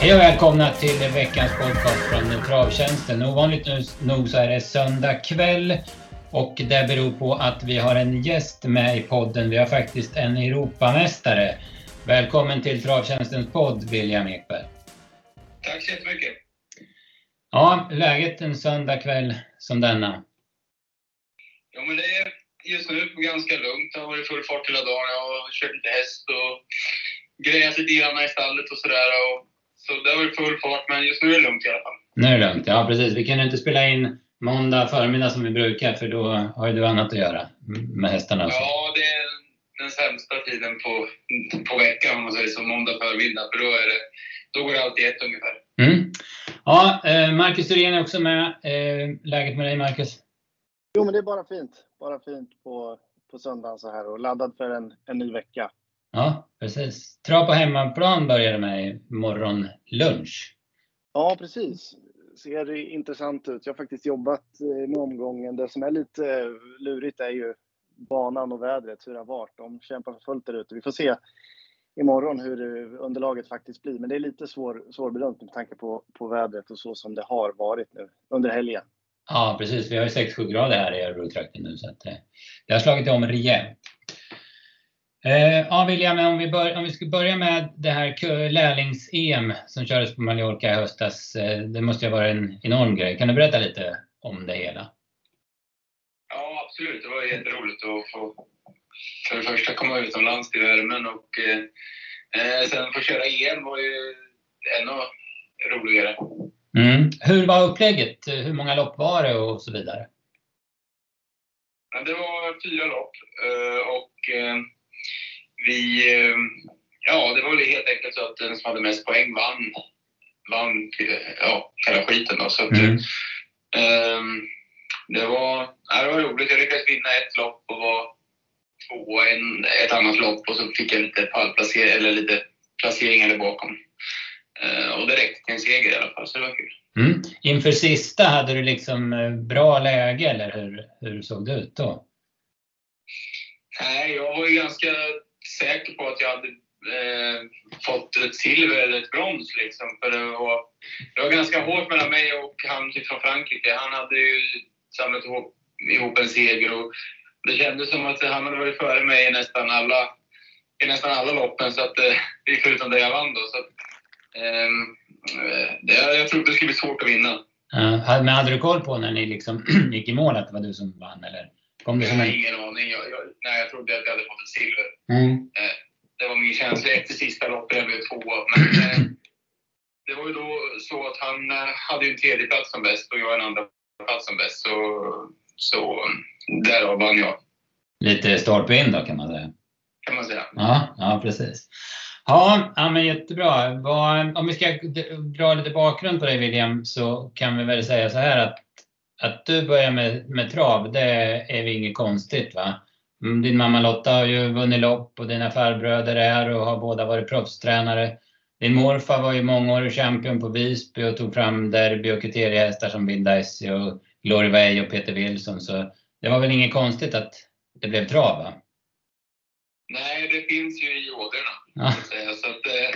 Hej och välkomna till veckans podcast från Travtjänsten. Ovanligt nog så är det söndag kväll och det beror på att vi har en gäst med i podden. Vi har faktiskt en Europamästare. Välkommen till Travtjänstens podd, William Ekberg. Tack så jättemycket. Ja, läget en söndag kväll som denna? Ja, men det är just nu ganska lugnt. Det har varit full fart hela dagen. Jag har kört lite häst och grejat lite grann i stallet och sådär. Så det har varit full fart, men just nu är det lugnt i alla fall. Nu är det lugnt, ja precis. Vi kan inte spela in måndag förmiddag som vi brukar, för då har ju du annat att göra med hästarna. Också. Ja, det är den sämsta tiden på, på veckan om man säger så, måndag förmiddag. För då, är det, då går det alltid ett ungefär. Mm. Ja, eh, Marcus Thorén är också med. Eh, läget med dig Marcus? Jo, men det är bara fint. Bara fint på, på söndagen så här och laddad för en, en ny vecka. Ja, precis. Trav på hemmaplan börjar med imorgon lunch. Ja, precis. Ser intressant ut. Jag har faktiskt jobbat eh, med omgången. Det som är lite lurigt är ju banan och vädret, hur det har varit. De kämpar för fullt där ute. Vi får se imorgon hur underlaget faktiskt blir. Men det är lite svår, svårbedömt med tanke på, på vädret och så som det har varit nu under helgen. Ja, precis. Vi har ju 6-7 grader här i Örebrotrakten nu så att eh, det har slagit om rejält. Eh, ja, William, om vi, bör, om vi ska börja med det här lärlings-EM som kördes på Mallorca i höstas. Eh, det måste ju ha varit en enorm grej. Kan du berätta lite om det hela? Ja, absolut. Det var jätteroligt att få för det första komma utomlands till värmen och eh, sen få köra EM var ju ännu roligare. Mm. Hur var upplägget? Hur många lopp var det och så vidare? Ja, det var fyra lopp och vi, eh, ja det var väl helt enkelt så att den som hade mest poäng vann, vann ja, hela skiten då. Så att, mm. um, det, var, ja, det var roligt. Jag lyckades vinna ett lopp och var tvåa i ett annat lopp och så fick jag lite pallplacering, eller lite placeringar där bakom. Uh, och det räckte till en seger i alla fall, så det var kul. Mm. Inför sista, hade du liksom eh, bra läge eller hur, hur såg det ut då? Nej, jag var ju ganska säker på att jag hade eh, fått ett silver eller ett brons. Liksom. För det, var, det var ganska hårt mellan mig och han typ från Frankrike. Han hade ju samlat ihop, ihop en seger och det kändes som att han hade varit före mig i nästan alla, i nästan alla loppen, så att, eh, förutom det jag vann. Då, så att, eh, det, jag trodde det skulle bli svårt att vinna. Men hade du koll på när ni liksom gick i mål att det var du som vann? Eller? Kom det som en... Ingen aning. Jag, jag, nej, jag trodde att jag hade fått ett silver. Mm. Eh, det var min känsla efter sista loppet. Jag blev tvåa. Men eh, det var ju då så att han eh, hade ju en tredje plats som bäst och jag en andra plats som bäst. Så, så därav vann jag. Lite in då kan man säga. Kan man säga. Ja, ja precis. Ja, ja men jättebra. Om vi ska dra lite bakgrund på dig William så kan vi väl säga så här att att du börjar med, med trav, det är väl inget konstigt va? Mm, din mamma Lotta har ju vunnit lopp och dina farbröder är och har båda varit proffstränare. Din morfar var ju mångårig champion på Visby och tog fram derby och kriteriehästar som Bill Dicey och Glory Way och Peter Wilson. Så det var väl inget konstigt att det blev trav va? Nej, det finns ju i ådrorna. Ja. Så att, eh,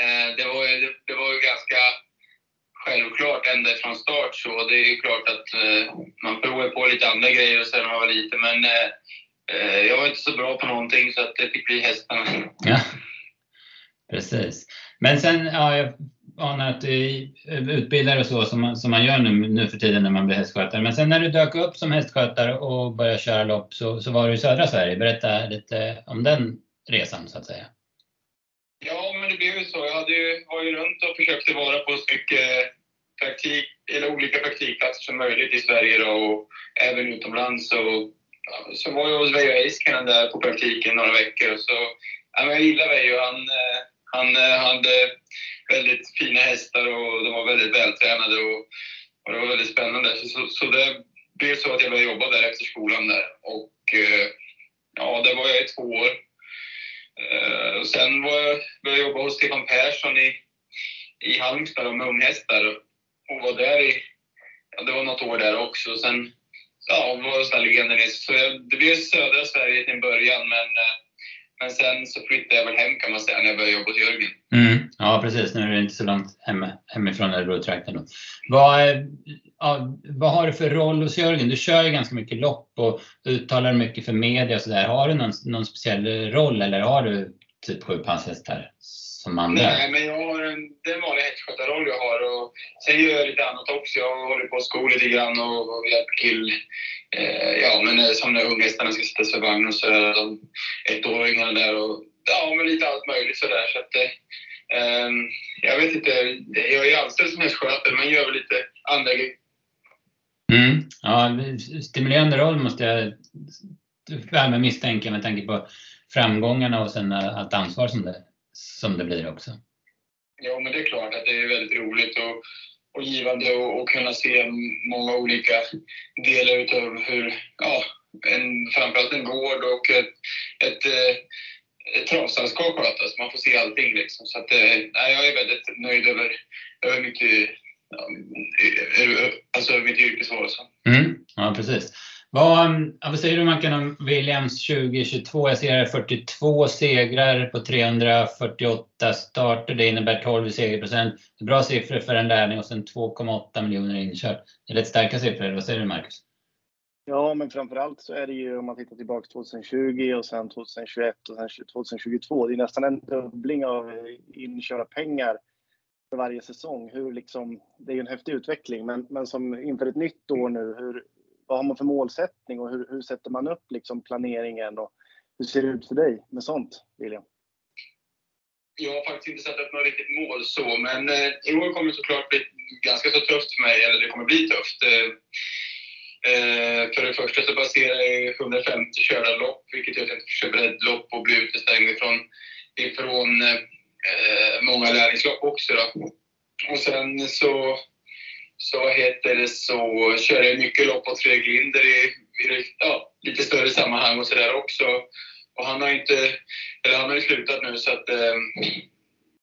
eh, det, var, det, det var ju ganska självklart ända från start så. Det är klart att eh, man provar på lite andra grejer och sen har man lite, men eh, eh, jag var inte så bra på någonting så att det fick bli hästarna. Ja, precis. Men sen, ja, jag anar att du utbildar och så som man, som man gör nu, nu för tiden när man blir hästskötare. Men sen när du dök upp som hästskötare och började köra lopp så, så var du i södra Sverige. Berätta lite om den resan så att säga. Ja, men det blev ju så. Jag hade ju, var ju runt och försökte vara på så mycket praktik, eller olika praktikplatser som möjligt i Sverige då, och även utomlands. Och, ja, så var jag hos Veijo Heiskanen där på praktiken några veckor. Och så, ja, men jag gillar Veijo. Han, eh, han eh, hade väldigt fina hästar och de var väldigt vältränade och, och det var väldigt spännande. Så, så, så det blev så att jag började jobba där efter skolan där. Och eh, ja, där var jag i två år. Och sen var jag, började jag jobba hos Stefan Persson i, i Halmstad med unghästar och var där i, ja, det var något år där också. Sen ja, var jag liggande. Så jag, det blev södra Sverige till en början, men eh, Men sen så flyttade jag väl hem kan man säga när jag började jobba hos Jörgen. Mm. Ja precis, nu är det inte så långt hem, hemifrån Örebro-trakten. Vad, eh, ja, vad har du för roll hos Jörgen? Du kör ju ganska mycket lopp och uttalar mycket för media och sådär. Har du någon, någon speciell roll eller har du typ sju passhästar som andra? Nej, men jag har en, det är en vanlig hästskötarroll jag har. Och sen gör jag lite annat också. Jag håller på att sko lite grann och, och hjälper till. Eh, ja, men som när unghästarna ska sättas för vagn och så är de ettåringarna där. Och, ja, men lite allt möjligt sådär. Så att, eh, jag vet inte. Jag är anställd som hästskötare, men gör väl lite andra grejer. Mm. Ja, stimulerande roll måste jag väl misstänka med tanke på framgångarna och sen allt ansvar som det, som det blir också. Ja, men det är klart att det är väldigt roligt och, och givande att kunna se många olika delar utav hur, ja, en, framförallt en gård och ett, ett, eh, ett travstall ska skötas. Man får se allting liksom. Så att, eh, nej, jag är väldigt nöjd över, över ja, alltså mitt yrkesval. Mm, ja, precis. Vad, ehm, vad säger du Mackan om Williams 2022? Jag ser här 42 segrar på 348 starter. Det innebär 12 segerprocent. Bra siffror för en lärling och sen 2,8 miljoner inkört. Det är rätt starka siffror. Vad säger du Marcus? Ja, men framförallt så är det ju om man tittar tillbaka 2020 och sen 2021 och sen 2022. Det är nästan en dubbling av eh, inkörda pengar för varje säsong. Hur liksom, det är ju en häftig utveckling, men, men som inför ett nytt år nu, hur, vad har man för målsättning och hur, hur sätter man upp liksom planeringen och hur ser det ut för dig med sånt, William? Jag har faktiskt inte satt upp något riktigt mål så, men eh, i år kommer det såklart bli ganska så tufft för mig, eller det kommer bli tufft. Eh, eh för det första så baserar jag 150 körda lopp, vilket gör att jag inte får köra breddlopp och blir utestängd ifrån, ifrån eh, eh, många lärlingslopp också. Då. Och sen så så heter det så kör jag mycket lopp på Fredrik Linder i, i ja, lite större sammanhang och sådär också. Och han har inte, eller han har ju slutat nu så att eh,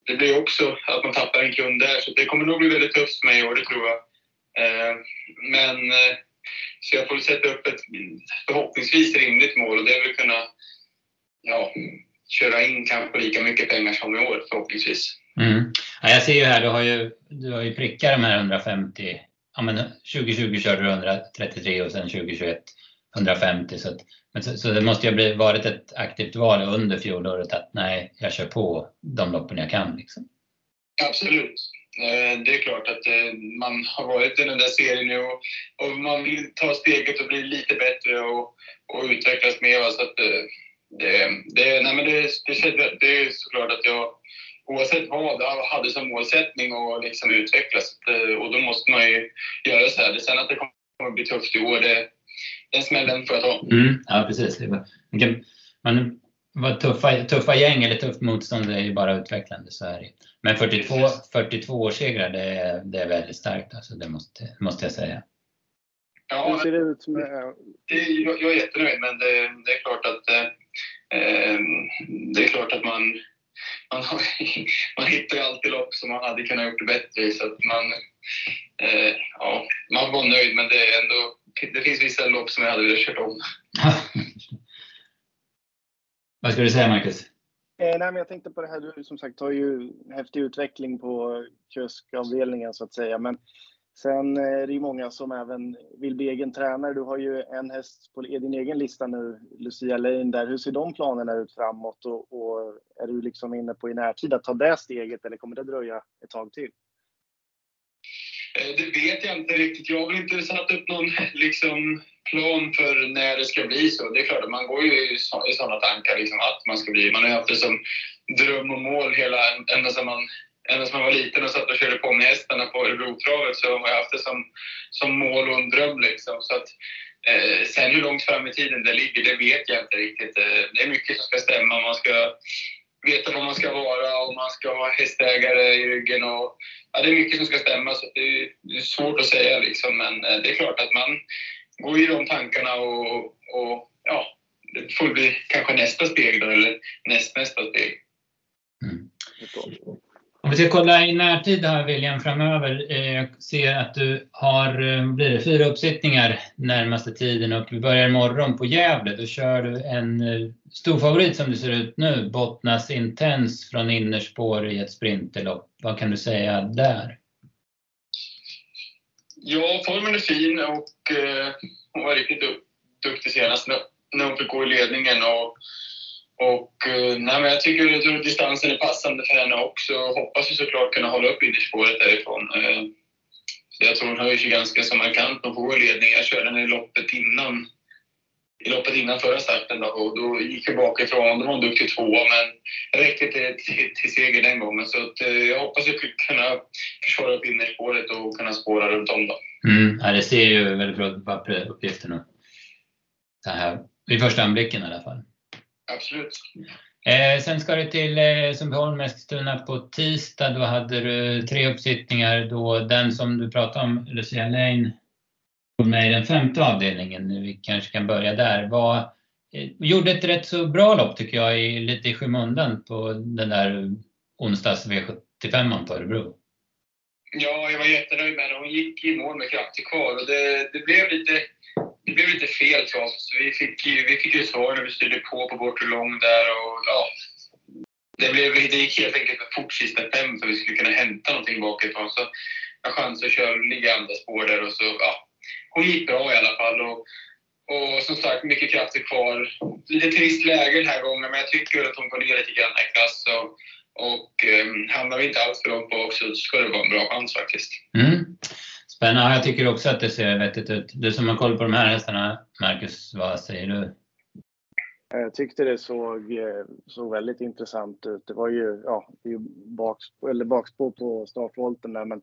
det blir också att man tappar en kund där. Så det kommer nog bli väldigt tufft för mig i år, det tror jag. Eh, men eh, så jag får sätta upp ett förhoppningsvis rimligt mål och det är väl kunna ja, köra in kanske lika mycket pengar som i år förhoppningsvis. Mm. Ja, jag ser ju här, du har ju, du har ju prickat de här 150. Ja, men 2020 körde du 133 och sen 2021 150. Så, att, men så, så, det måste ju ha varit ett aktivt val under fjolåret att nej, jag kör på de loppen jag kan. Liksom. Absolut. Eh, det är klart att eh, man har varit i den där serien nu och, man vill ta steget och bli lite bättre och, och utvecklas mer. Så att eh, det, det, nej men det, det, det är såklart att jag oavsett vad hade som målsättning att liksom utvecklas. Eh, och då måste man ju göra så här. Sen att det kommer att bli tufft i år, det, den smällen får jag ta. Mm, ja, precis. Man, vad tuffa, tuffa gäng eller tufft motstånd är ju bara utvecklande. Så är det. Men 42, 42 årssegrar, det är, det är väldigt starkt. Alltså, det måste, måste jag säga. Ja, Hur ser det ut med... Det, jag, jag är jättenöjd, men det, det är klart att eh, eh det är klart att man man, har, man hittar ju alltid lopp som man hade kunnat gjort bättre i. Så att man, eh, ja, man var nöjd, men det, är ändå, det finns vissa lopp som jag hade velat köra om. Vad ska du säga, Marcus? Eh, nej, men jag tänkte på det här, du som sagt har ju häftig utveckling på kuskavdelningen så att säga. Men Sen eh, är det ju många som även vill bli egen tränare. Du har ju en häst på din egen lista nu, Lucia Lane där. Hur ser de planerna ut framåt och, och, är du liksom inne på i närtid att ta det steget eller kommer det dröja ett tag till? Eh, det vet jag inte riktigt. Jag har väl inte satt upp någon liksom, plan för när det ska bli så. Det är klart att man går ju i sådana tankar liksom, att man ska bli. Man har ju haft det som dröm och mål hela, ända sedan man ända sedan man var liten och satt och körde på med hästarna på Örebrotravet så har jag haft det som, som mål och en dröm. Liksom. Så att, eh, sen hur långt fram i tiden det ligger, det vet jag inte riktigt. Eh, det är mycket som ska stämma. Man ska veta var man ska vara och man ska ha hästägare i ryggen. Och, ja, det är mycket som ska stämma så det är, det är svårt att säga. Liksom. Men eh, det är klart att man går i de tankarna och, och ja, det får bli kanske nästa steg då, eller näst, nästa steg. Mm. Om vi ska kolla i närtid här William framöver. Eh, Jag ser att du har eh, blir det, fyra uppsittningar närmaste tiden och vi börjar imorgon på Gävle. Då kör du en eh, stor favorit som det ser ut nu, Bottnas Intense från innerspår i ett sprinterlopp. Vad kan du säga där? Ja, formen är fin och eh, hon var riktigt duktig senast när, när hon fick gå i ledningen. Och och eh, nej, men jag tycker att distansen är passande för henne också. Hoppas ju såklart kunna hålla upp innerspåret därifrån. Så jag tror hon höjer sig ganska så markant Hon får ledning. Jag körde henne i loppet innan, i loppet innan förra starten då, och då gick jag bakifrån. Då var hon duktig tvåa, men det räckte till, till, till seger den gången. Så att, eh, jag hoppas att kunna försvara upp innerspåret och kunna spåra runt om. Då. Mm, ja, det ser ju väldigt bra ut på uppgifterna. Så här, vid första anblicken i alla fall. Absolut. Eh, sen ska du till eh, Sundbyholm, Eskilstuna på tisdag. Då hade du tre uppsittningar. Då den som du pratade om, Lucia Lane, var med i den femte avdelningen. Vi kanske kan börja där. Var, eh, gjorde ett rätt så bra lopp tycker jag, i, lite i skymundan på den där onsdags V75 på Örebro. Ja, jag var jättenöjd med henne. Hon gick i mål med krafter kvar och det, det blev lite det blev lite fel för oss. Vi fick ju, vi fick ju svar när vi styrde på på bortre lång där och ja, det, blev, det gick helt enkelt för fort sista fem för att vi skulle kunna hämta någonting bakifrån. Så jag chansade att köra ligga andra spår där och så, ja, hon gick bra i alla fall. Och, och som sagt, mycket krafter kvar. Lite trist läge den här gången, men jag tycker att hon går ner lite grann i klass. Och, och um, hamnar vi inte alls för långt bak så ska det vara en bra chans faktiskt. Mm. Spännande. Jag tycker också att det ser vettigt ut. Du som har koll på de här hästarna, Marcus, vad säger du? Jag tyckte det såg, eh, såg väldigt intressant ut. Det var ju, ja, eller bakspår på startvolten där, men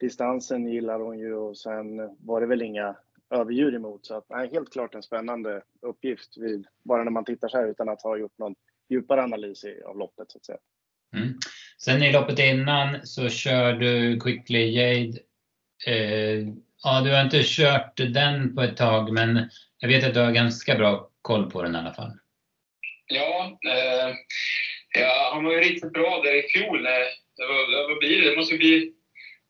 distansen gillar hon ju och sen var det väl inga överdjur emot. Så att, nej, helt klart en spännande uppgift vid, bara när man tittar så här utan att ha gjort någon djupare analys av loppet så att säga. Mm. Sen i loppet innan så kör du Quickly Jade Eh, ja, du har inte kört den på ett tag, men jag vet att du har ganska bra koll på den i alla fall. Ja, eh, ja han var ju riktigt bra där i fjol. Eh, det var, vad blir det? Det måste bli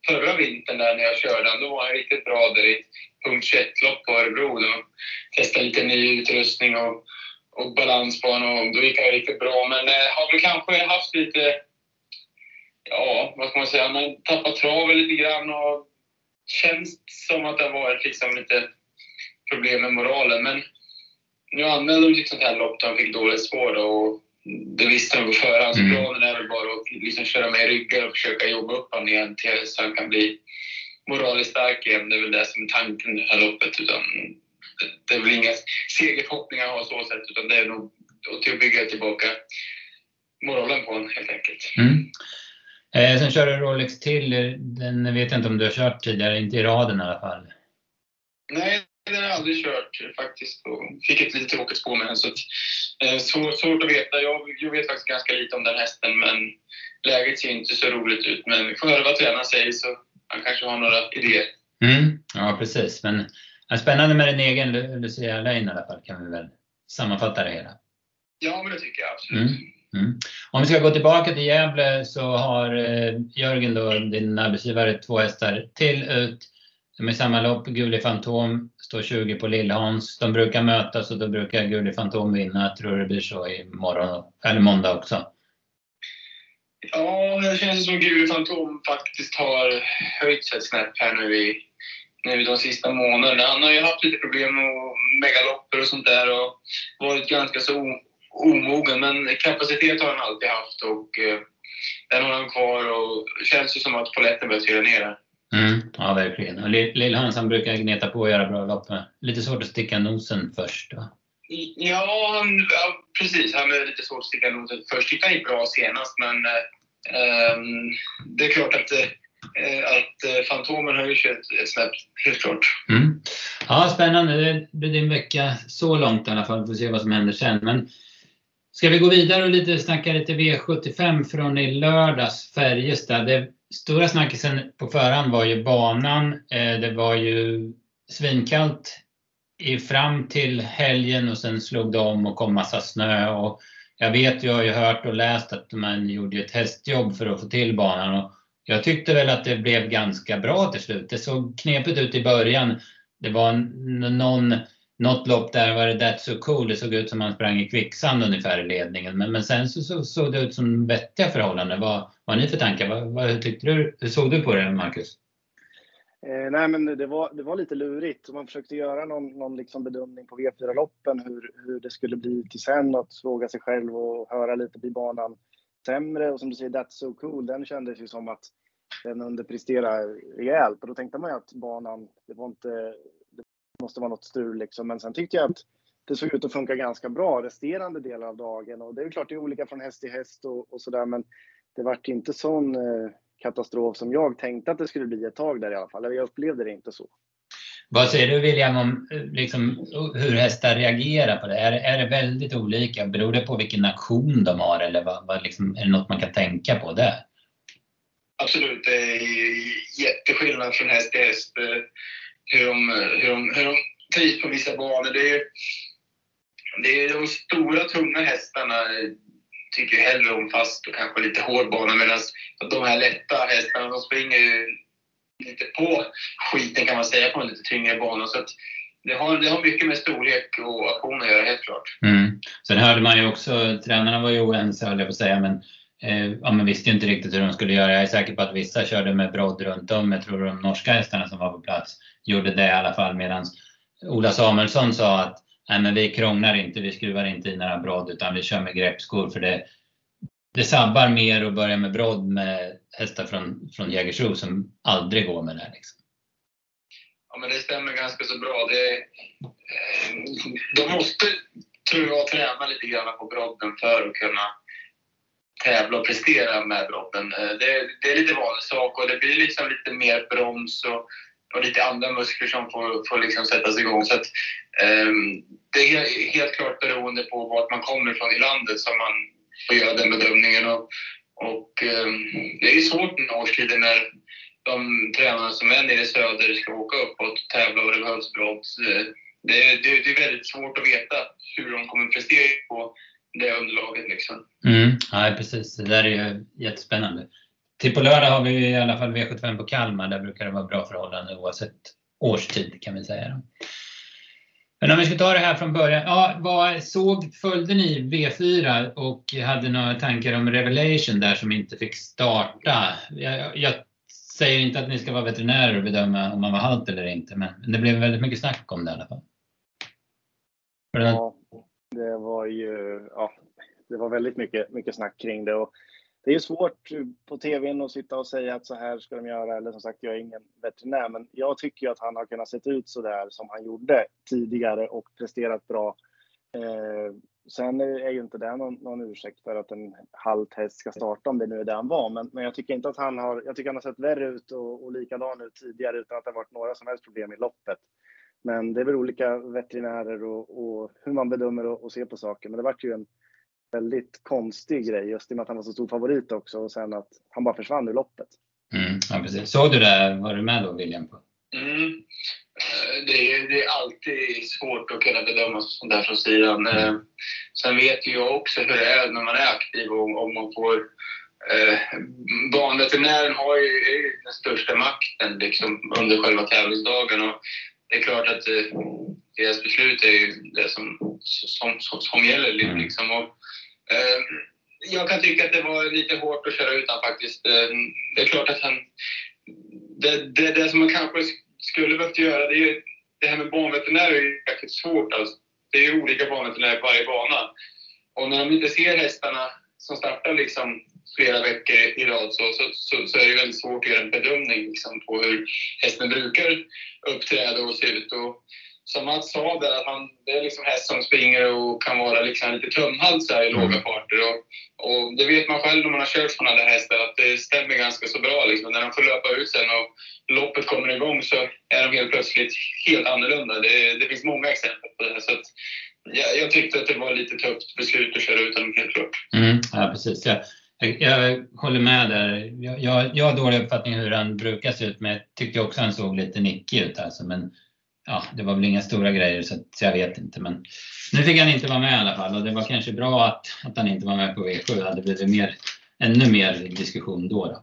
förra vintern där när jag körde den. Då var han riktigt bra där i punkt 21-lopp på Örebro. Då testade lite ny utrustning och, och balans på honom. Och då gick han riktigt bra. Men eh, har väl kanske haft lite, ja, vad ska man säga, man tappat traven lite grann och känns som att det har varit liksom lite problem med moralen. Men nu anmälde de till ett sånt här lopp där de fick dåligt spår och det visste de på förhand. Så mm. planen är väl bara att liksom köra med i ryggen och försöka jobba upp honom igen tills han kan bli moraliskt stark igen. Det är väl det som är tanken med det här loppet. Utan det är väl inga segerförhoppningar att ha så sätt, utan det är nog att bygga tillbaka moralen på honom helt enkelt. Mm. Eh, sen kör du Rolex till. Den vet jag inte om du har kört tidigare, inte i raden i alla fall. Nej, den har jag aldrig kört faktiskt. Och fick ett lite tråkigt spår med den. Så eh, svårt, svårt att veta. Jag, jag vet faktiskt ganska lite om den hästen, men läget ser inte så roligt ut. Men vi får höra vad tränaren säger så han kanske har några idéer. Mm, ja, precis. Men ja, spännande med din egen Lucia Lane i alla fall, kan vi väl sammanfatta det hela. Ja, men det tycker jag absolut. Mm. Mm. Om vi ska gå tillbaka till Gävle så har eh, Jörgen, då, din arbetsgivare, två hästar till ut. De är i samma lopp. Gullig Fantom står 20 på Lillhans. De brukar mötas och då brukar Gullig Fantom vinna. Jag tror det blir så i morgon, eller måndag också. Ja, det känns som Gullig Fantom faktiskt har höjt sig ett snäpp här nu i nu de sista månaderna. Han har ju haft lite problem med megalopper och sånt där och varit ganska så omogen, men kapacitet har han alltid haft och eh, den har han kvar och känns ju som att poletten börjar trilla ner Mm, ja, verkligen. Och Lill-Hans han brukar gneta på och göra bra lopp. Lite svårt att sticka nosen först då. Ja, han, ja precis. Han är lite svårt att sticka nosen först. Tyckte han gick bra senast, men eh, det är klart att, eh, att eh, Fantomen har ju kört ett snäpp, helt klart. Mm. Ja, spännande. Det blir din vecka så långt i alla fall. Vi får se vad som händer sen. Men Ska vi gå vidare och lite snacka lite V75 från i lördags, Färjestad. Det stora snackisen på förhand var ju banan. Eh, det var ju svinkallt fram till helgen och sen slog det om och kom massa snö. Och jag vet, jag har ju hört och läst att man gjorde ett hästjobb för att få till banan. Och jag tyckte väl att det blev ganska bra till slut. Det såg knepigt ut i början. Det var någon, något lopp där var det That's so cool. Det såg ut som han sprang i kvicksand ungefär i ledningen. Men, men sen så, så såg det ut som vettiga förhållanden. Vad, vad har ni för tankar? Vad, vad, hur, tyckte du, hur såg du på det, Marcus? Eh, nej, men det var, det var lite lurigt. Man försökte göra någon, någon liksom bedömning på V4-loppen hur, hur det skulle bli till sen. Att fråga sig själv och höra lite, blir banan sämre? Och som du säger, That's so cool, den kändes ju som att den underpresterade rejält. Och då tänkte man ju att banan, det var inte, måste vara något strul liksom. Men sen tyckte jag att det såg ut att funka ganska bra resterande delar av dagen. Och det är klart, det är olika från häst till häst och, och sådär. Men det vart inte sån eh, katastrof som jag tänkte att det skulle bli ett tag där i alla fall. Jag upplevde det inte så. Vad säger du William om liksom, hur hästar reagerar på det? Är, är det väldigt olika? Beror det på vilken nation de har eller vad, vad liksom, är det något man kan tänka på där? Absolut, det är jätteskillnad från häst till häst eh, hur de, hur de, hur de trivs på vissa banor. Det är, det är de stora tunga hästarna tycker hellre om fast och kanske lite hård bana medan de här lätta hästarna de springer lite på skiten kan man säga på en lite tyngre bana. Så det har, det har mycket med storlek och aktion att göra helt klart. Mm. Sen hörde man ju också, tränarna var ju oense höll jag på att säga, men Eh, ja, man visste ju inte riktigt hur de skulle göra. Jag är säker på att vissa körde med brodd runt om. Jag tror de norska hästarna som var på plats gjorde det i alla fall medan Ola Samuelsson sa att nej men vi krånglar inte, vi skruvar inte i några brodd utan vi kör med greppskor för det, det sabbar mer att börja med brodd med hästar från, från Jägersro som aldrig går med det. Liksom. Ja men det stämmer ganska så bra. Det, eh, de måste, tror jag, träna lite grann på brodden för att kunna tävla och prestera med brotten. Eh, det, det är lite vanlig sak och det blir liksom lite mer broms och och lite andra muskler som får, får liksom sättas igång. Så att, um, det är helt, klart beroende på vart man kommer ifrån i landet som man får göra den bedömningen. Och, och um, det är svårt den årstiden när de tränare som är nere i söder ska åka upp och tävla och det behövs brott. Eh, det, det, det, är väldigt svårt att veta hur de kommer prestera på det underlaget. Liksom. Mm, ja, precis. Det där är ju jättespännande. Till på lördag har vi i alla fall V75 på Kalmar. Där brukar det vara bra förhållanden oavsett årstid kan vi säga. Men om vi ska ta det här från början. Ja, vad såg, följde ni V4 och hade några tankar om Revelation där som inte fick starta? Jag, jag säger inte att ni ska vara veterinärer och bedöma om man var halt eller inte, men det blev väldigt mycket snack om det i alla fall. Ja, det var ju, ja, det var väldigt mycket, mycket snack kring det. Och det är ju svårt på tvn att sitta och säga att så här ska de göra. Eller som sagt, jag är ingen veterinär, men jag tycker ju att han har kunnat se ut så där som han gjorde tidigare och presterat bra. Eh, sen är ju inte det någon, någon ursäkt för att en halt häst ska starta om det nu är det han var. Men, men jag tycker inte att han har. Jag tycker han har sett värre ut och, och likadan ut tidigare utan att det har varit några som helst problem i loppet. Men det är väl olika veterinärer och, och hur man bedömer och, och ser på saker. Men det vart ju en väldigt konstig grej just i och med att han var så stor favorit också och sen att han bara försvann ur loppet. Mm, ja, precis. Såg du det? Var du med då William? Mm. Eh, det, är, det är alltid svårt att kunna bedöma sånt där från sidan. Mm. Sen vet ju jag också hur det är när man är aktiv och om man får eh, Banveterinären har ju, ju den största makten liksom, under själva tävlingsdagen. Och det är klart att eh, deras beslut är ju det som, som, som, som gäller. Liksom. Och, Eh, jag kan tycka att det var lite hårt att köra utan faktiskt. Eh, det är klart att han... Det, det, det som man kanske skulle behövt göra, det är det här med banveterinärer är ju jäkligt svårt. Alltså. Det är ju olika banveterinärer på varje bana. Och när de inte ser hästarna som startar liksom flera veckor i rad så, så, så, så, är det väldigt svårt att göra en bedömning liksom, på hur hästen brukar uppträda och se ut. Och som Mats sa där, att han, det är liksom häst som springer och kan vara liksom lite tömhalsar i mm. låga farter. Och, och, det vet man själv när man har kört sådana där hästar, att det stämmer ganska så bra. Liksom. När de får löpa ut sen och loppet kommer igång så är de helt plötsligt helt annorlunda. Det, det finns många exempel på det. Så att, jag, jag tyckte att det var lite tufft beslut att köra ut dem helt klart. Mm, ja, precis. Jag, jag, jag håller med där. Jag, jag, jag har dålig uppfattning hur han brukar se ut, men jag tyckte också han såg lite nickig ut. Alltså. Men ja, det var väl inga stora grejer så, så jag vet inte. Men nu fick han inte vara med i alla fall och det var kanske bra att, att han inte var med på V7. Det hade blivit mer, ännu mer diskussion då. då.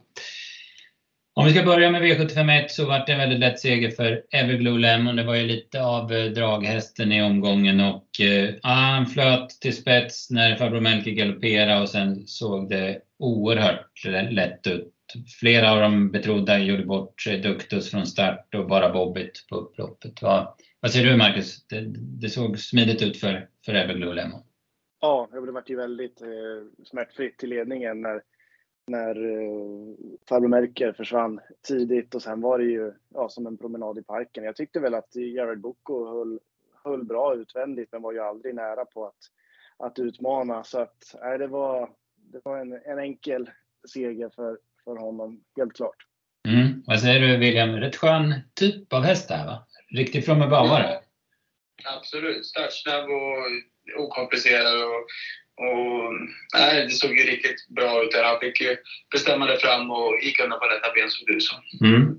Om vi ska börja med V751 så var det en väldigt lätt seger för Everglow Lemon. Det var ju lite av eh, draghästen i omgången och eh, ah, han flöt till spets när farbror Melker galopperade och sen såg det oerhört lätt ut. Flera av de betrodda gjorde bort sig, Duktus från start och bara Bobbit på upploppet. Vad, vad säger du Marcus? Det, det såg smidigt ut för, för Everglow Lemon. Ja, det vart ju väldigt eh, smärtfritt till ledningen när när eh, farbror Merker försvann tidigt och sen var det ju ja, som en promenad i parken. Jag tyckte väl att Jared Boko höll, höll bra utvändigt men var ju aldrig nära på att, att utmana. Så att, nej, det var, det var en, en enkel seger för, för honom, helt klart. Mm. Vad säger du William? Rätt skön typ av häst där va? Riktigt framme bavare. Ja, absolut. Startsnabb och okomplicerad och och, nej, det såg ju riktigt bra ut där. Han fick ju bestämma det fram och gick undan på lätta ben såg det ut som. Mm.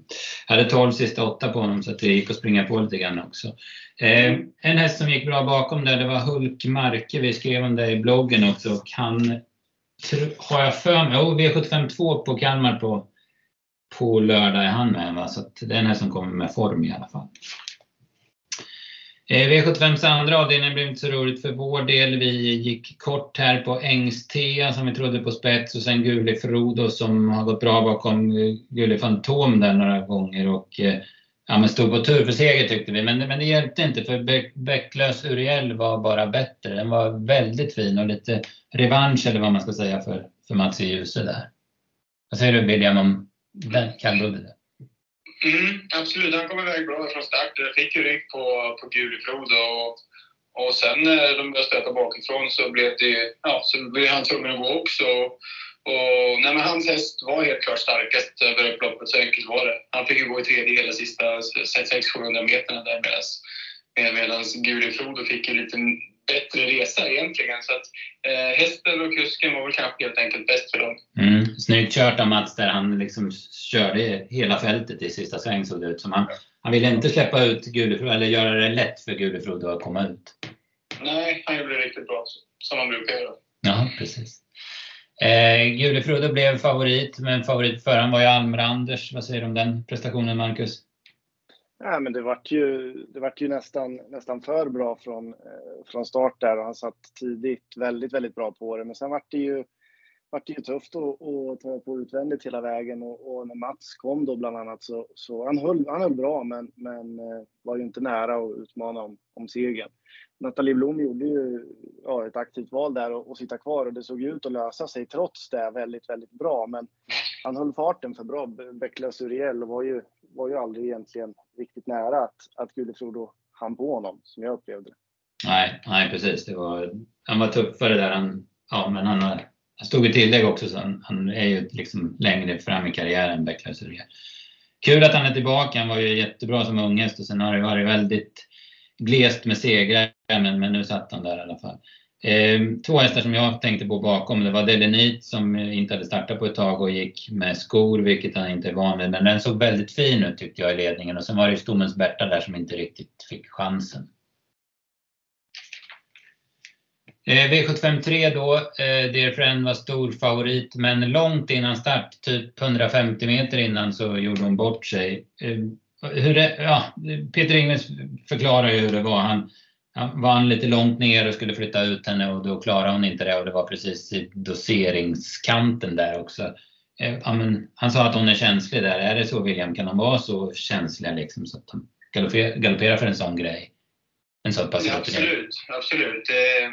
Hade 12 sista åtta på honom så att det gick att springa på lite grann också. Eh, en häst som gick bra bakom där, det var Hulk Marke. Vi skrev om det i bloggen också. Och han, har jag för mig, oh, V752 på Kalmar på, på lördag är han med va? Så det är en häst som kommer med form i alla fall. Eh, V75s andra avdelning blev inte så roligt för vår del. Vi gick kort här på Engstea som vi trodde på spets och sen Guli Frodo som har gått bra bakom eh, Fantom där några gånger och eh, ja, men stod på tur för seger tyckte vi. Men, men det hjälpte inte för Bäcklös Uriel var bara bättre. Den var väldigt fin och lite revansch eller vad man ska säga för, för Mats i Djuse där. Vad säger du William om den kallblodade? Mm, absolut, han kom iväg bra från start. Jag Fick ju rygg på, på Gulifrod och, och sen när de började stöta bakifrån så blev, det, ja, så blev han tvungen att gå också. Och, nej, men hans häst var helt klart starkast över upploppet, så enkelt var det. Han fick ju gå i tredje hela sista 600-700 meterna där medans, medans Gulifrod fick en lite bättre resa egentligen. Så att, eh, hästen och kusken var väl kanske helt enkelt bäst för dem. Mm. Snyggt kört av Mats där han liksom körde hela fältet i sista sväng såg det ut som. Han, han ville inte släppa ut Gulefro eller göra det lätt för Gulefro att komma ut. Nej, han gjorde det riktigt bra som han brukar göra. Ja, precis. Eh, Gulefrodo blev favorit, men favorit förran var ju Almranders. Vad säger du om den prestationen, Marcus? Ja, men det vart ju, det vart ju nästan, nästan för bra från, eh, från start där och han satt tidigt väldigt, väldigt bra på det. Men sen vart det ju, vart det ju tufft att, att ta på utvändigt hela vägen och, och, när Mats kom då bland annat så, så han, höll, han höll bra men, men eh, var ju inte nära att utmana om, om segern. Nathalie Blom gjorde ju ja, ett aktivt val där och, och sitta kvar och det såg ut att lösa sig trots det väldigt, väldigt bra. Men han höll farten för bra, Bäcklös Uriel, och var ju, var ju aldrig egentligen riktigt nära att, att Gudefrodo hann på honom, som jag upplevde det. Nej, nej precis. Det var, han var tuffare där. Han, ja, men han, han stod i tillägg också, så han, han är ju liksom längre fram i karriären, Bäcklös Uriel. Kul att han är tillbaka. Han var ju jättebra som unghäst och sen har det varit väldigt glest med segrar, men, men nu satt han där i alla fall. Eh, två hästar som jag tänkte på bakom, det var Delenit som inte hade startat på ett tag och gick med skor, vilket han inte är van vid. Men den såg väldigt fin ut tyckte jag i ledningen. Och sen var det Stommens Berta där som inte riktigt fick chansen. Eh, V753 då, eh, Dear Friend var stor favorit, men långt innan start, typ 150 meter innan, så gjorde hon bort sig. Eh, hur det, ja, Peter Ingves förklarar ju hur det var. Han, han var han lite långt ner och skulle flytta ut henne och då klarade hon inte det och det var precis i doseringskanten där också. Eh, ja, han sa att hon är känslig där. Är det så William? Kan de vara så känsliga liksom så att de galopperar för en sån grej? En så pass ja, absolut, absolut. Det,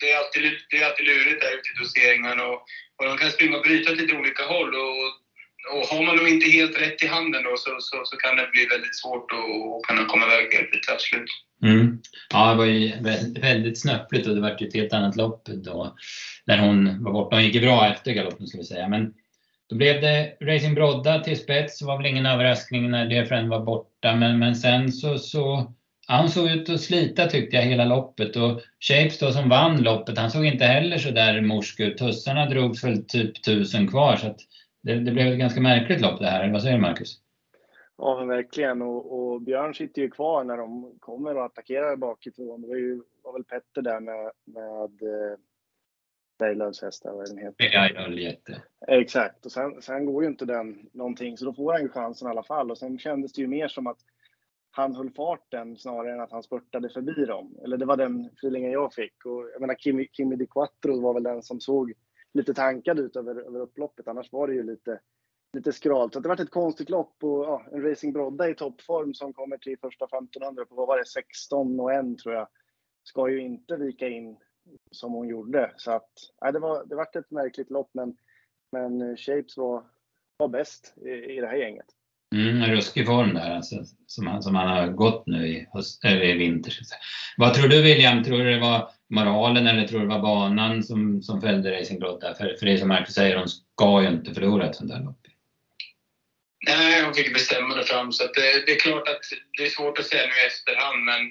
det, är alltid, det är alltid lurigt där ute i doseringen och, och de kan springa och bryta åt lite olika håll och och har man dem inte helt rätt i handen då så, så, så kan det bli väldigt svårt att kunna komma iväg helt till slut. Mm. Ja, det var ju väldigt snöpligt och det var ju ett helt annat lopp då när hon var borta. Hon gick ju bra efter galoppen ska vi säga. Men då blev det Racing Brodda till spets. Det var väl ingen överraskning när Dear var borta. Men, men sen så, så han såg ut att slita tyckte jag hela loppet och Shapes då som vann loppet, han såg inte heller så där morsk ut. Tussarna drogs väl typ tusen kvar så att det, det blev ett ganska märkligt lopp det här, vad säger du Marcus? Ja, men verkligen. Och, och, Björn sitter ju kvar när de kommer och attackerar bakifrån. Det var ju var väl Petter där med, med eh, Berglövs häst, vad den heter. Ja, jätte. Exakt, och sen, sen går ju inte den någonting, så då får han ju chansen i alla fall. Och sen kändes det ju mer som att han höll farten snarare än att han spurtade förbi dem. Eller det var den feelingen jag fick. Och jag menar, Kimi, Kimi Di Quattro var väl den som såg lite tankad ut över, över upploppet. Annars var det ju lite, lite skralt. Så det varit ett konstigt lopp och ja, en Racing Brodda i toppform som kommer till första 1500 på vad var det, 16 och 1 tror jag. Ska ju inte vika in som hon gjorde. Så att, ja, det var det vart ett märkligt lopp men, men eh, Shapes var, var bäst i, i det här gänget. Mm, en ruskig form där alltså, som, han, som han har gått nu i, höst, eller i vinter. Vad tror du William? Tror du det var moralen eller tror du det var banan som, som fällde Racing där? För, för det som Marcus säger, hon ska ju inte förlora ett sånt där lopp. Nej, hon fick bestämma det fram. Så det, det, är klart att det är svårt att säga nu i efterhand, men,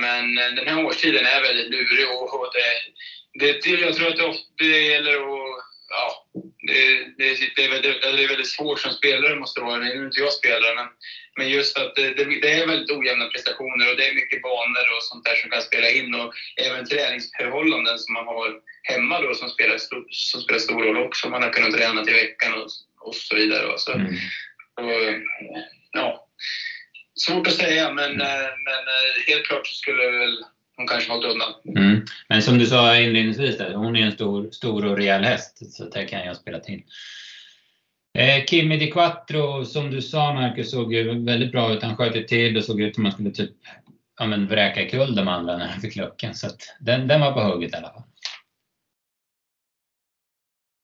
men eh, den här årstiden är väldigt lurig. Och, och det, det, jag tror att det, ofta, det gäller att ja, det, det, det, är väldigt, det är väldigt svårt som spelare måste vara. Nu är inte jag spelare, men, men just att det, det, är väldigt ojämna prestationer och det är mycket banor och sånt där som kan spela in och även träningsförhållanden som man har hemma då som spelar, som spelar stor roll också. Man har kunnat träna till veckan och, och så vidare. Så, mm. och, ja, svårt att säga, men, men helt klart så skulle väl hon kanske håller undan. Mm. Men som du sa inledningsvis, där, hon är en stor, stor och rejäl häst, så det kan jag spela till. Eh, Kimi Di Quattro, som du sa Marcus, såg ju väldigt bra ut. Han sköt ju till och såg ut som att man skulle typ ja, men vräka kull de andra när han fick luckan. Så den, den var på hugget i alla fall.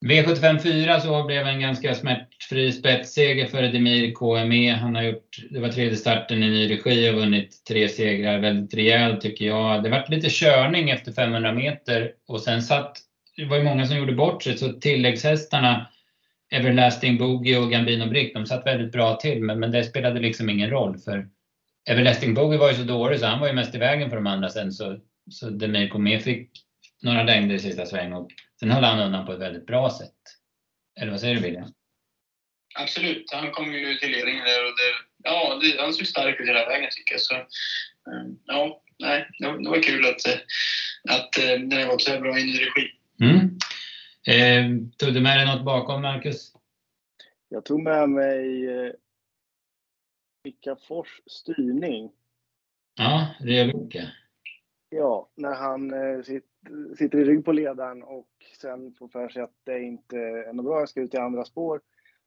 V75 4 så blev en ganska smärtfri spetsseger för Demir KME. Han har gjort, det var tredje starten i ny regi och vunnit tre segrar väldigt rejält tycker jag. Det vart lite körning efter 500 meter och sen satt, det var ju många som gjorde bort sig så tilläggshästarna Everlasting Boogie och Gambino Brick, de satt väldigt bra till men, men det spelade liksom ingen roll för Everlasting Boogie var ju så dålig så han var ju mest i vägen för de andra sen så, så Demir KME fick några längder i sista sväng och sen höll han undan på ett väldigt bra sätt. Eller vad säger du William? Absolut, han kom ju till ledningen där och det, ja, det, han såg stark ut hela vägen tycker jag. Så, eh, ja, nej, det var kul att, eh, att eh, den har gått så här bra in i regi. Mm. Eh, tog du med dig något bakom, Marcus? Jag tog med mig eh, Mika Fors styrning. Ja, Reluka. Ja, när han eh, sitter i rygg på ledaren och sen får för sig att det inte är något bra, jag ska ut i andra spår.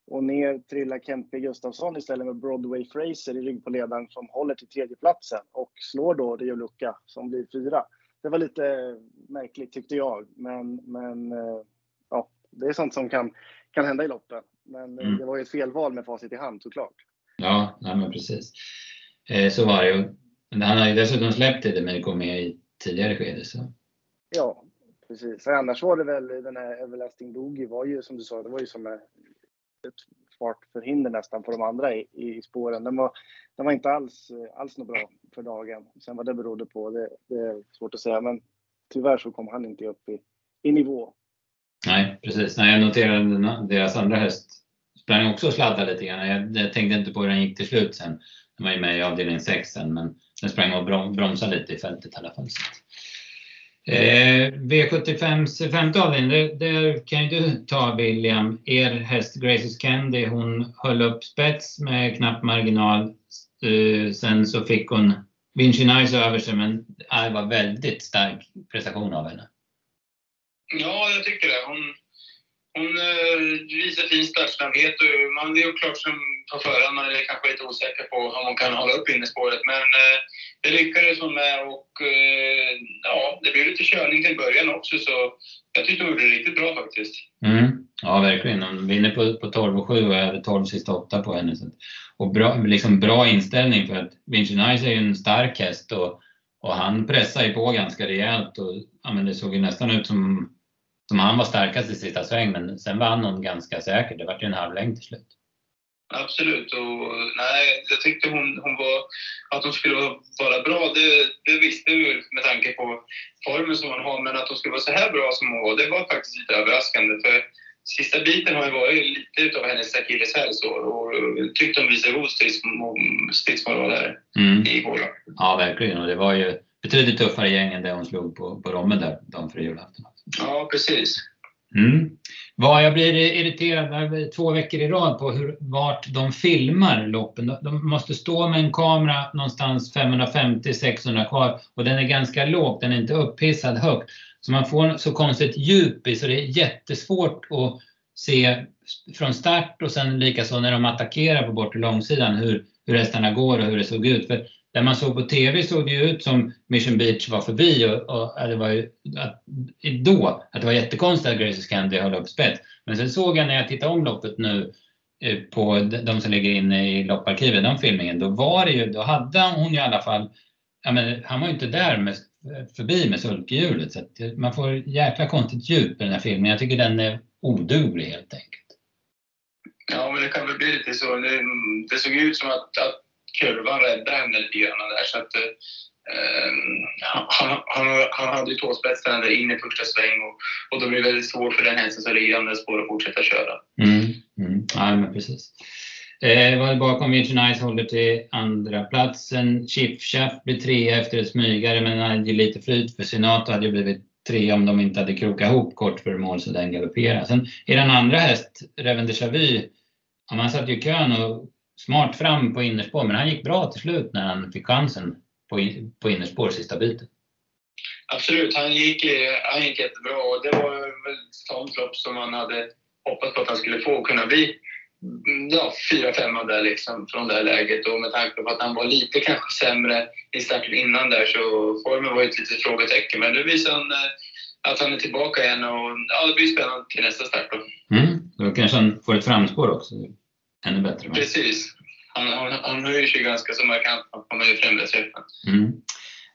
Och ner trillar Kempe Gustafsson istället med Broadway Fraser i rygg på ledaren som håller till tredjeplatsen och slår då Rio Lucca som blir fyra. Det var lite märkligt tyckte jag, men, men eh, ja, det är sånt som kan, kan hända i loppen. Men eh, mm. det var ju ett felval med facit i hand såklart. Ja, nej men precis. Eh, så var det ju. Han har ju dessutom släppt det med kom med i tidigare skede. Så. Ja, precis. För annars var det väl den här Everlasting Boogie var ju som du sa, det var ju som ett fartförhinder nästan för de andra i, i spåren. Den var, den var inte alls, alls något bra för dagen. Sen vad det berodde på, det, det är svårt att säga. Men tyvärr så kom han inte upp i, i nivå. Nej, precis. Nej, jag noterade deras andra häst sprang också och sladdade lite grann. Jag, jag tänkte inte på hur den gick till slut sen. Den var ju med i avdelning 6 sen, men den sprang och bromsade lite i fältet i alla fall. Eh, V75s femte avdelning, där, där kan ju du ta William. Er häst Graces Candy, hon höll upp spets med knapp marginal. Eh, sen så fick hon Vinci Nice över sig, men det var väldigt stark prestation av henne. Ja, jag tycker det. Hon, hon eh, visar fin startsnabbhet och man, det är ju klart som på förhand, man är kanske lite osäker på om hon kan hålla upp innespåret. Men eh, det lyckades hon med och eh, ja, det blev lite körning till början också så jag tyckte hon gjorde det riktigt bra faktiskt. Mm. Ja, verkligen. Hon vinner på, på 12 och 7 och över 12 sista 8 på henne. Så. Och bra, liksom bra inställning för att Vinci Nice är ju en stark häst och, och han pressar ju på ganska rejält och ja, men det såg ju nästan ut som som han var starkast i sista sväng, men sen vann hon ganska säkert. Det var ju en halv längd till slut. Absolut. Och, nej, jag tyckte hon, hon var, att hon skulle vara bra, det, det visste vi med tanke på formen som hon har. Men att hon skulle vara så här bra som hon var, det var faktiskt lite överraskande. För sista biten har ju varit lite utav hennes akilleshäl så och tyckte hon visade god stridsmoral där mm. igår. Ja, verkligen. Och det var ju betydligt tuffare gäng än det hon slog på, på Romme där de för julafton. Ja, precis. Mm. Vad jag blir irriterad två veckor i rad på hur, vart de filmar loppen. De måste stå med en kamera någonstans 550-600 kvar och den är ganska låg, den är inte upphissad högt. Så man får så konstigt djup i så det är jättesvårt att se från start och sen likaså när de attackerar på bortre långsidan hur, hur hästarna går och hur det såg ut. För när man såg på TV såg det ju ut som Mission Beach var förbi och, och det var ju att, då att det var jättekonstigt att Gracie Candy höll upp spets. Men sen såg jag när jag tittade om loppet nu eh, på de som ligger inne i lopparkivet, den filmningen, då var det ju, då hade hon i alla fall, ja men han var ju inte där med, förbi med sulkehjulet så att man får jäkla konstigt djup i den här filmen. Jag tycker den är oduglig helt enkelt. Ja, men det kan väl bli lite så. Det, det såg ut som att, att kurvan räddade henne lite grann där. Så att, eh, han, han, han hade ju tåspetsen där in i första sväng och, och då blir det väldigt svårt för den hästen som ligger andra spår att fortsätta köra. Mm, mm. Ja, men precis. Eh, var bakom Virgin Ice håller till andra platsen. Chip Chaff blir trea efter ett smygare men hade ju lite flyt för Senato hade ju blivit tre om de inte hade krokat ihop kort för mål så den galopperade. Sen är den andra häst, Reven de Chavy, ja, man satt ju i kön och smart fram på innerspår, men han gick bra till slut när han fick chansen på, på innerspår sista biten. Absolut, han gick, han gick jättebra och det var väl ett sånt lopp som man hade hoppats på att han skulle få kunna bli ja, fyra, femma där liksom från det här läget och med tanke på att han var lite kanske sämre i starten innan där så formen var ett litet frågetecken. Men nu visar han eh, att han är tillbaka igen och ja, det blir spännande till nästa start då. Mm, då kanske han får ett framspår också ännu bättre. Va? Precis. Han, han, han höjer sig ganska så markant. Han kommer ju främre träffen. Mm.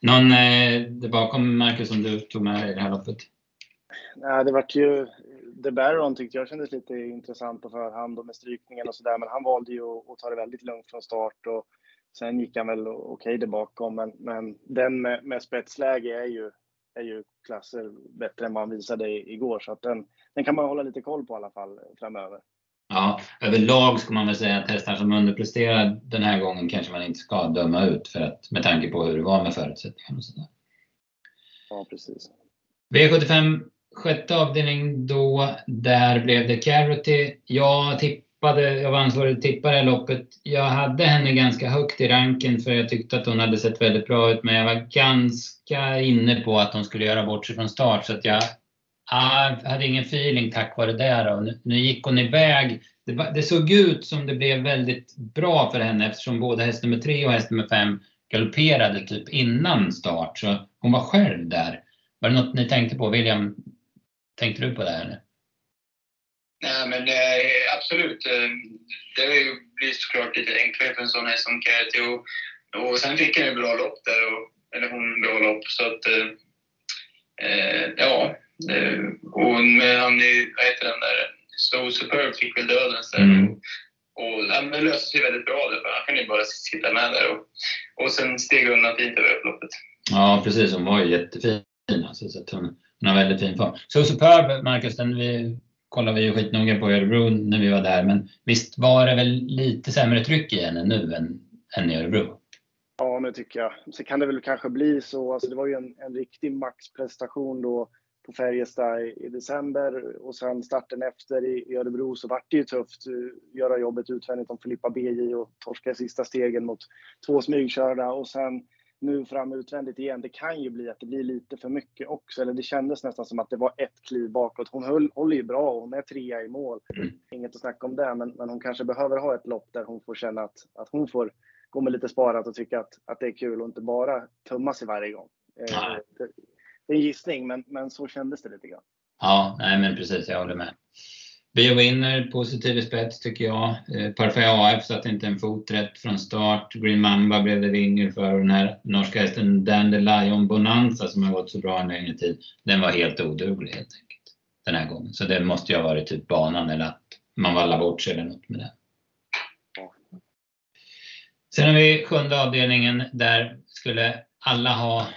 Någon eh, bakom Marcus som du tog med i det här loppet? Nej, det vart ju The Baron tyckte jag kändes lite intressant på förhand och med strykningen och sådär. Men han valde ju att, ta det väldigt lugnt från start och sen gick han väl okej okay där bakom. Men, men den med, med spetsläge är ju, är ju klasser bättre än vad han visade igår. Så att den, den kan man hålla lite koll på i alla fall framöver. Ja, överlag ska man väl säga att hästar som underpresterar den här gången kanske man inte ska döma ut för att med tanke på hur det var med förutsättningarna och sådär. Ja, precis. V75 sjätte avdelning då, där blev det Carroty. Jag tippade, jag var ansvarig att tippa det här loppet. Jag hade henne ganska högt i ranken för jag tyckte att hon hade sett väldigt bra ut men jag var ganska inne på att hon skulle göra bort sig från start så att jag jag hade ingen feeling tack vare det. Då. Nu, nu gick hon iväg. Det, det, såg ut som det blev väldigt bra för henne eftersom både häst nummer tre och häst nummer fem galopperade typ innan start. Så hon var själv där. Var det något ni tänkte på? William, tänkte du på det här? Nej, men eh, absolut. Eh, det blir såklart lite enklare för en sån häst som Kerry. Och, och sen fick han ju bra lopp där. Och, eller hon bra lopp. Så att, eh, eh ja, och med han, vad heter den där, So Superb fick väl döden sen. Mm. Och han löste sig väldigt bra där, för han kan ju bara sitta med där och, och sen steg undan fint över upploppet. Ja, precis. Hon var ju jättefin. Alltså, så att hon, hon har väldigt fin form. So Superb, Marcus, den vi kollade vi ju skitnoga på i Örebro när vi var där. Men visst var det väl lite sämre tryck i henne nu än, än i Örebro? Ja, det tycker jag. Så kan det väl kanske bli så. Alltså, det var ju en, en riktig maxprestation då på Färjestad i december och sen starten efter i Örebro så vart det ju tufft. Göra jobbet utvändigt om Filippa BJ och torska sista stegen mot två smygkörda och sen nu fram utvändigt igen. Det kan ju bli att det blir lite för mycket också. Eller det kändes nästan som att det var ett kliv bakåt. Hon höll, håller ju bra och hon är trea i mål. Mm. Inget att snacka om det, men, men hon kanske behöver ha ett lopp där hon får känna att, att hon får gå med lite sparat och tycka att, att det är kul och inte bara tumma sig varje gång. Eh, det en gissning, men, men så kändes det lite grann. Ja, nej men precis, jag håller med. Biovinner, positiv i spets tycker jag. Eh, Parfait AF satte inte en fot rätt från start. Green Mamba blev det vinner för Och den här norska hästen Dandelion Bonanza som har gått så bra en längre tid. Den var helt oduglig helt enkelt den här gången. Så det måste ju ha varit typ banan eller att man vallar bort sig eller något med det. Sen har vi sjunde avdelningen där skulle alla ha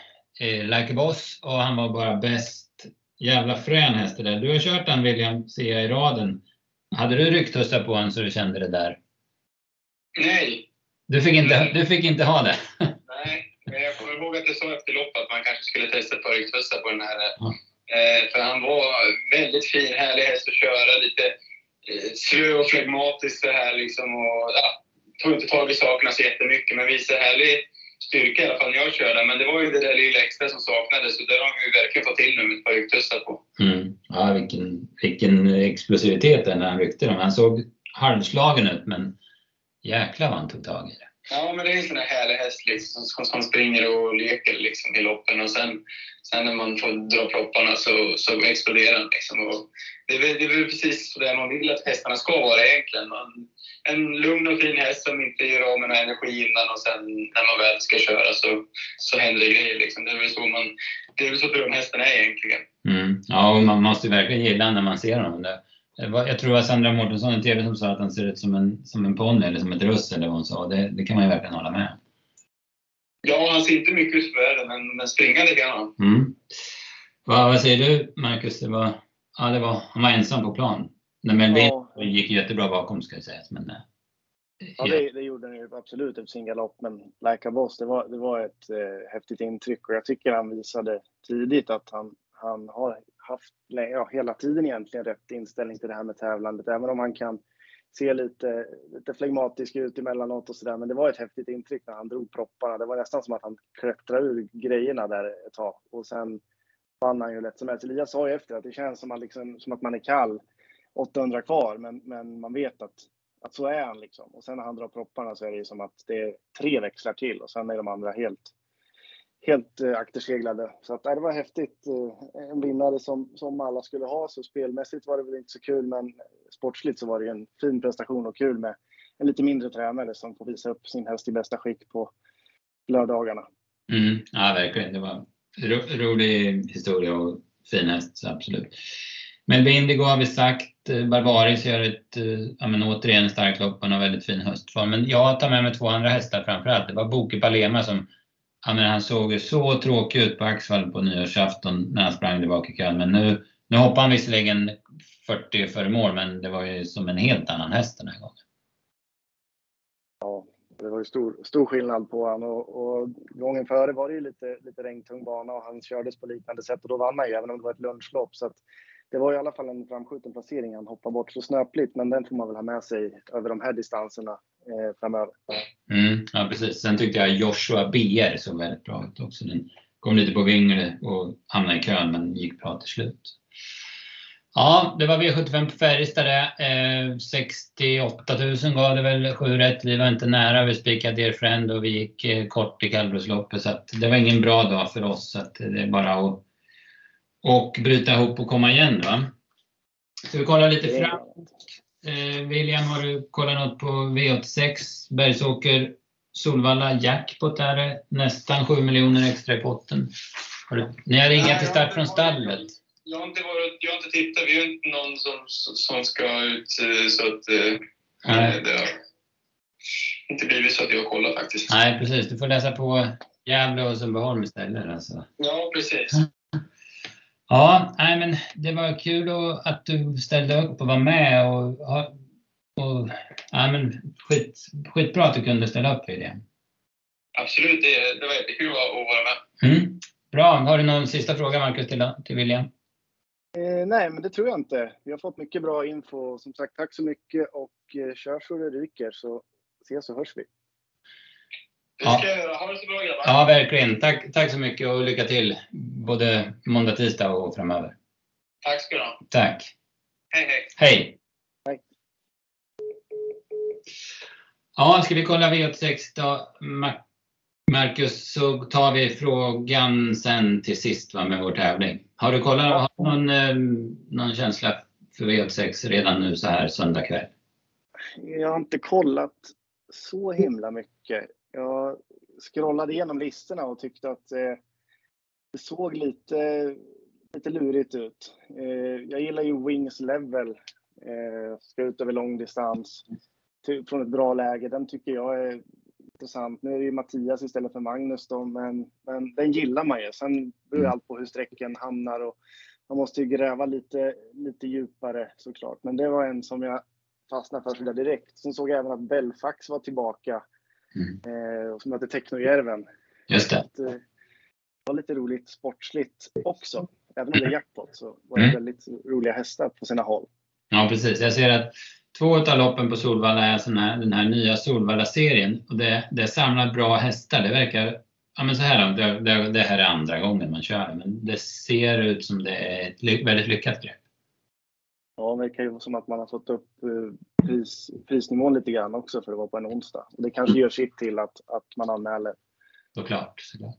eh, Like a Boss och han var bara bäst. jävla frän häst det där. Du har kört den William, ser jag i raden. Hade du rycktussar på den så du kände det där? Nej. Du fick inte, du fick inte ha det? Nej, men jag kommer ihåg att jag sa efter loppet att man kanske skulle testa ett par rycktussar på den här. Ja. Eh, för han var väldigt fin, härlig häst att köra. Lite eh, slö och flegmatisk det här liksom. Och, ja, tog inte tag i sakerna så jättemycket, men visade härlig styrka i alla fall när jag körde. Men det var ju det där lilla extra som saknades och det har vi verkligen fått till nu med ett par rycktussar på. Mm. Ja, vilken, vilken explosivitet när han ryckte dem. Han såg halvslagen ut, men jäklar vad han tog tag i det. Ja, men det är en sån här härlig häst liksom, som, som springer och leker liksom, i loppen och sen, sen när man får dra propparna så, så exploderar den. Liksom. Och det, är, det är väl precis det man vill att hästarna ska vara egentligen. Man, en lugn och fin häst som inte gör av med någon energi innan och sen när man väl ska köra så, så händer det grejer. Liksom. Det är väl så, man, det är väl så drömhästen är egentligen. Mm. Ja, och man måste verkligen gilla när man ser honom. Det, jag tror det var Sandra Mårtensson i TV som sa att han ser ut som en, som en ponny eller som ett russ eller vad hon sa. Det, det kan man ju verkligen hålla med Ja, han ser inte mycket ut för världen, men, men springande kan han. Mm. Vad, vad säger du Marcus? Det var, ja, det var, han var ensam på plan. Nej, men ja. Det gick jättebra bakom ska sägas. Men, eh, ja, det, det gjorde han ju absolut efter sin galopp. Men Like a Boss, det var, det var ett eh, häftigt intryck och jag tycker han visade tidigt att han, han har haft ja, hela tiden egentligen rätt inställning till det här med tävlandet. Även om han kan se lite, lite flegmatisk ut emellanåt och sådär. Men det var ett häftigt intryck när han drog propparna. Det var nästan som att han klättrade ur grejerna där ett tag. Och sen vann han ju lätt som helst. Elias sa ju efter att det känns som, man liksom, som att man är kall 800 kvar, men, men man vet att, att så är han liksom. Och sen när han drar propparna så är det ju som att det är tre växlar till och sen är de andra helt, helt eh, akterseglade. Så att, det var häftigt. Eh, en vinnare som, som alla skulle ha. Så spelmässigt var det väl inte så kul, men sportsligt så var det en fin prestation och kul med en lite mindre tränare som får visa upp sin häst i bästa skick på lördagarna. Mm, ja, verkligen. Det var ro rolig historia och fin häst, absolut. Men Indigo har vi sagt. Eh, Barbaris gör ett, eh, ja men återigen starkt lopp och en väldigt fin höstform. Men jag tar med mig två andra hästar framförallt. Det var Boke Palema som, ja men han såg ju så tråkig ut på Axvall på nyårsafton när han sprang tillbaka i kön. Men nu, nu hoppade han visserligen 40 före mål, men det var ju som en helt annan häst den här gången. Ja, det var ju stor, stor skillnad på honom och, och gången före var det ju lite, lite regntung bana och han kördes på liknande sätt och då vann han ju även om det var ett lunchlopp. Så att det var i alla fall en framskjuten placering han hoppade bort så snöpligt, men den får man väl ha med sig över de här distanserna eh, framöver. Mm, ja, precis. Sen tyckte jag Joshua BR såg väldigt bra ut också. Den kom lite på vingel och hamnade i kön, men gick bra till slut. Ja, det var V75 på Färjestad eh, 68 000 gav det väl 7 rätt. Vi var inte nära. Vi spikade Dear Friend och vi gick eh, kort i kallblodsloppet. Så det var ingen bra dag för oss. Så det är bara att och bryta ihop och komma igen. Va? Ska vi kolla lite framåt? Eh, William, har du kollat något på V86? Bergsåker, Solvalla, jackpot är det. Nästan 7 miljoner extra i potten. Har du, ni har inga till start från stallet? Jag har inte, varit, jag har inte tittat. Vi har inte någon som, som ska ut eh, så att eh, Nej. det har inte blivit så att jag har kollat faktiskt. Nej, precis. Du får läsa på Gävle och Sundbyholm istället. Alltså. Ja, precis. Ja, nej, men det var kul att du ställde upp och var med. Och, och, ja, men skit, skitbra att du kunde ställa upp i det. Absolut, det, det var jättekul att vara med. Mm. Bra. Har du någon sista fråga, Marcus, till, till William? Eh, nej, men det tror jag inte. Vi har fått mycket bra info. Som sagt, tack så mycket och eh, kör så det ryker så ses och hörs vi. Det ska jag göra. Ha det så bra grabbar. Ja, verkligen. Tack, tack så mycket och lycka till både måndag, tisdag och framöver. Tack ska du ha. Tack. Hej, hej. Hej. Hej. Ja, ska vi kolla V86 då? Marcus, så tar vi frågan sen till sist va, med vår tävling. Har du kollat, har du någon, eh, någon känsla för V86 redan nu så här söndag kväll? Jag har inte kollat så himla mycket. Jag scrollade igenom listorna och tyckte att eh, det såg lite, lite lurigt ut. Eh, jag gillar ju Wings Level. Eh, ska ut över lång distans till, från ett bra läge. Den tycker jag är intressant. Nu är det ju Mattias istället för Magnus då, men, men den gillar man ju. Sen beror allt på hur sträcken hamnar och man måste ju gräva lite, lite djupare såklart. Men det var en som jag fastnade för sådär direkt. Sen såg jag även att Belfax var tillbaka. Mm. Eh, som heter Technojärven. Just det. Att, eh, det var lite roligt sportsligt också. Även om det är jackpot så var det mm. väldigt roliga hästar på sina håll. Ja precis. Jag ser att två av loppen på Solvalla är sån här, den här nya Solvalla-serien. Och det, det samlar bra hästar. Det verkar Ja men så här det, det, det, här är andra gången man kör men det ser ut som det är ett väldigt lyckat grepp. Ja, det kan ju vara som att man har fått upp eh, pris, prisnivån lite grann också för att vara på en onsdag. Det kanske gör sitt till att, att man anmäler. Såklart, såklart.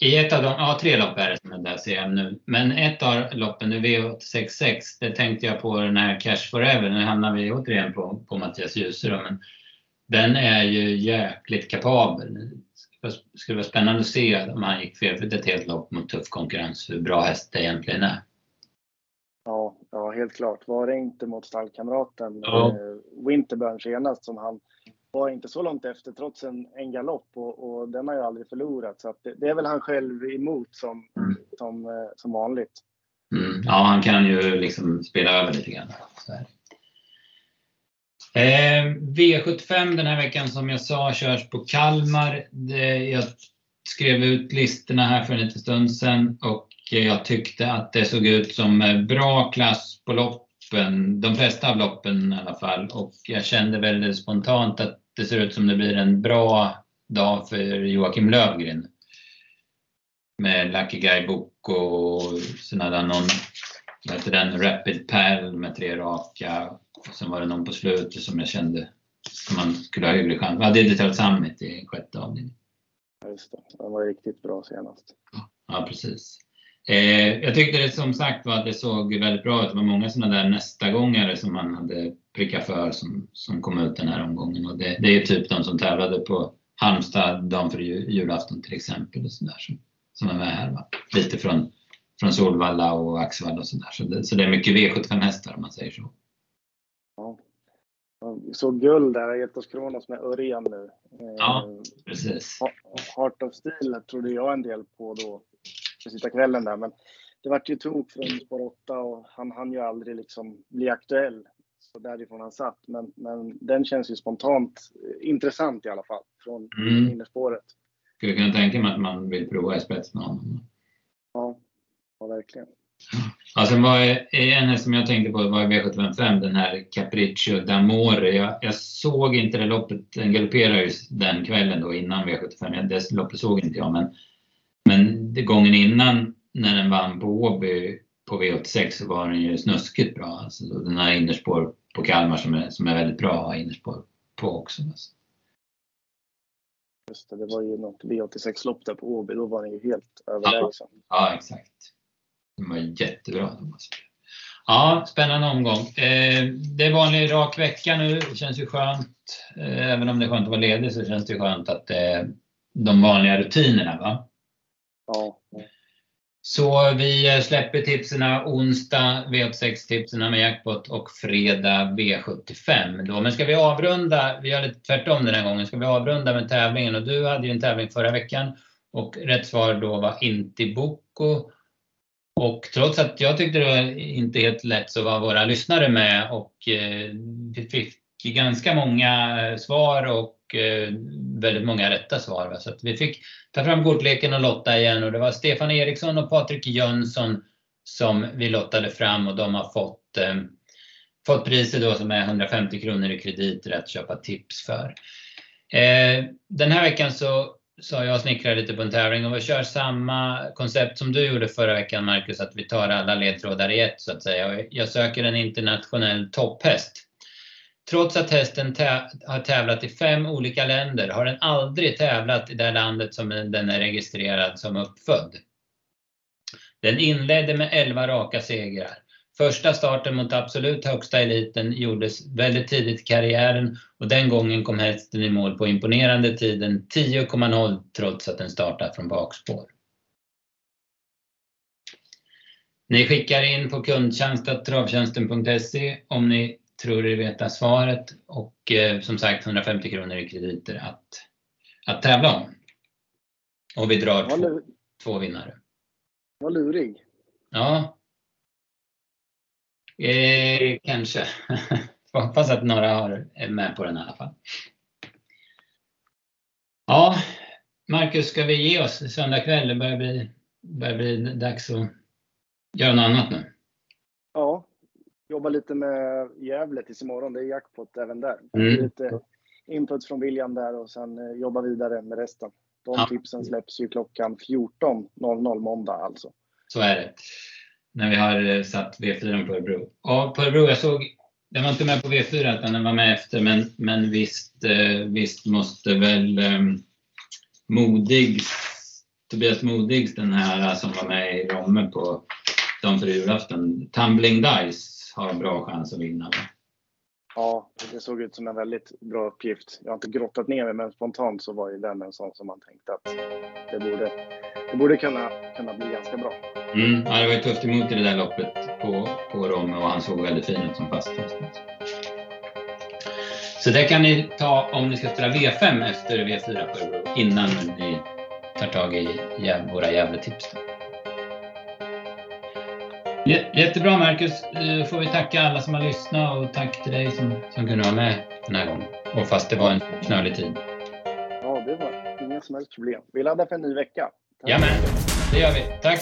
I ett av de, ja tre lopp är det som är där ser jag nu. Men ett av loppen, nu V866, det tänkte jag på den här Cash Forever. Nu hamnar vi återigen på, på Mattias Djuse men den är ju jäkligt kapabel. Det skulle vara spännande att se om han gick felfritt ett helt lopp mot tuff konkurrens, hur bra häst det egentligen är. Helt klart. Var det inte mot stallkamraten ja. Eh, Winterburn senast som han var inte så långt efter trots en, en galopp och, och den har ju aldrig förlorat. Så det, det, är väl han själv emot som, mm. som, eh, som vanligt. Mm. Ja, han kan ju liksom spela över lite grann. Eh, V75 den här veckan som jag sa körs på Kalmar. Det, jag skrev ut listorna här för en liten stund sedan och jag tyckte att det såg ut som bra klass på loppen. De flesta av loppen i alla fall. Och jag kände väldigt spontant att det ser ut som det blir en bra dag för Joakim Lövgren. Med Lucky Guy Book och sen hade han någon, vad heter den, Rapid Pal med tre raka. Och sen var det någon på slutet som jag kände som man skulle ha hygglig chans. Ja, Digital Summit i sjätte avdelningen. Ja, just det. Den var riktigt bra senast. Ja, precis. Eh, jag tyckte det som sagt var att det såg väldigt bra ut. Det var många sådana där nästa gångare som man hade prickat för som, som kom ut den här omgången. Och det, det är typ de som tävlade på Halmstad dagen för julafton till exempel. Och sådär, som, som är med här. Va? Lite från, från Solvalla och Axevalla och sådär. Så det, så det är mycket V75 hästar om man säger så. Ja. Såg guld där, Etos Kronos med Örjan nu. Ja, precis. Heart of Steel trodde jag en del på då sista kvällen där. Men det vart ju tok från spår 8 och han hann ju aldrig liksom bli aktuell. Så därifrån han satt. Men, men den känns ju spontant intressant i alla fall från mm. innerspåret. Skulle kunna tänka mig att man vill prova i spets med honom. Ja, ja verkligen. Alltså var en häst som jag tänkte på var V755, den här Capriccio d'Amore. Jag, jag, såg inte det loppet, den galopperade ju den kvällen då innan V75. Det loppet såg inte jag, men men gången innan när den vann på Åby på V86 så var den ju snuskigt bra. Alltså, den har innerspår på Kalmar som är, som är väldigt bra innerspår på också. Alltså. Just det, det var ju något V86-lopp där på Åby, då var den ju helt överlägsen. Ja, ja, exakt. Den var jättebra. Ja, spännande omgång. Eh, det är vanlig rak vecka nu. Det känns ju skönt. Eh, även om det är skönt att vara ledig så känns det skönt att är de vanliga rutinerna. Va? Ja. Så vi släpper tipsen onsdag V86-tipsen med jackpot och fredag V75. Då. Men ska vi avrunda, vi gör lite tvärtom den här gången, ska vi avrunda med tävlingen? Och du hade ju en tävling förra veckan och rätt svar då var Intiboko. Och trots att jag tyckte det var inte helt lätt så var våra lyssnare med och eh, vi fick ganska många eh, svar och Eh, väldigt många rätta svar. Så vi fick ta fram kortleken och lotta igen och det var Stefan Eriksson och Patrik Jönsson som vi lottade fram och de har fått, eh, fått priser då som är 150 kronor i krediter att köpa tips för. Eh, den här veckan så, så har jag snickrat lite på en tävling och vi kör samma koncept som du gjorde förra veckan Marcus, att vi tar alla ledtrådar i ett så att säga. Jag söker en internationell topphäst. Trots att hästen har tävlat i fem olika länder har den aldrig tävlat i det landet som den är registrerad som uppfödd. Den inledde med 11 raka segrar. Första starten mot absolut högsta eliten gjordes väldigt tidigt i karriären och den gången kom hästen i mål på imponerande tiden 10,0 trots att den startat från bakspår. Ni skickar in på kundtjänst.travtjänsten.se om ni tror er veta svaret och eh, som sagt 150 kronor i krediter att, att tävla om. Och vi drar två, två vinnare. Vad lurig. Ja, Eh, kanske. Hoppas att några har, är med på den i alla fall. Ja, Marcus, ska vi ge oss söndag kväll? Det börjar bli, börjar bli dags att göra något annat nu. Ja, jobba lite med Gävle tills imorgon. Det är jackpot även där. Mm. Lite input från William där och sen eh, jobba vidare med resten. De Ja. tipsen släpps ju klockan 14.00 måndag alltså. Så är det. När vi har eh, satt V4 på Örebro. Ja, på Örebro, jag såg, den var inte med på V4 utan den var med efter, men, men visst, eh, visst måste väl um, Modigs, Tobias Modigs, den här som var med i Romme på dagen för julafton, Tumbling Dice, har en bra chans att vinna. Ja, det såg ut som en väldigt bra uppgift. Jag har inte grottat ner mig, men spontant så var ju den en sån som man tänkte att det borde, det borde kunna, kunna bli ganska bra. Mm, ja, det var ju tufft emot i det där loppet på, på Romme och han såg väldigt fin ut som fast. Så det kan ni ta om ni ska spela V5 efter V4 på Örebro innan ni tar tag i våra Gävletips. då. Jä- Jättebra Marcus, Eh, får vi tacka alla som har lyssnat och tack till dig som, som kunde vara med den här gången. Och fast det var en knölig tid. Ja, det var inga som helst problem. Vi laddar för en ny vecka. Tack. Jajamän, det gör vi. Tack!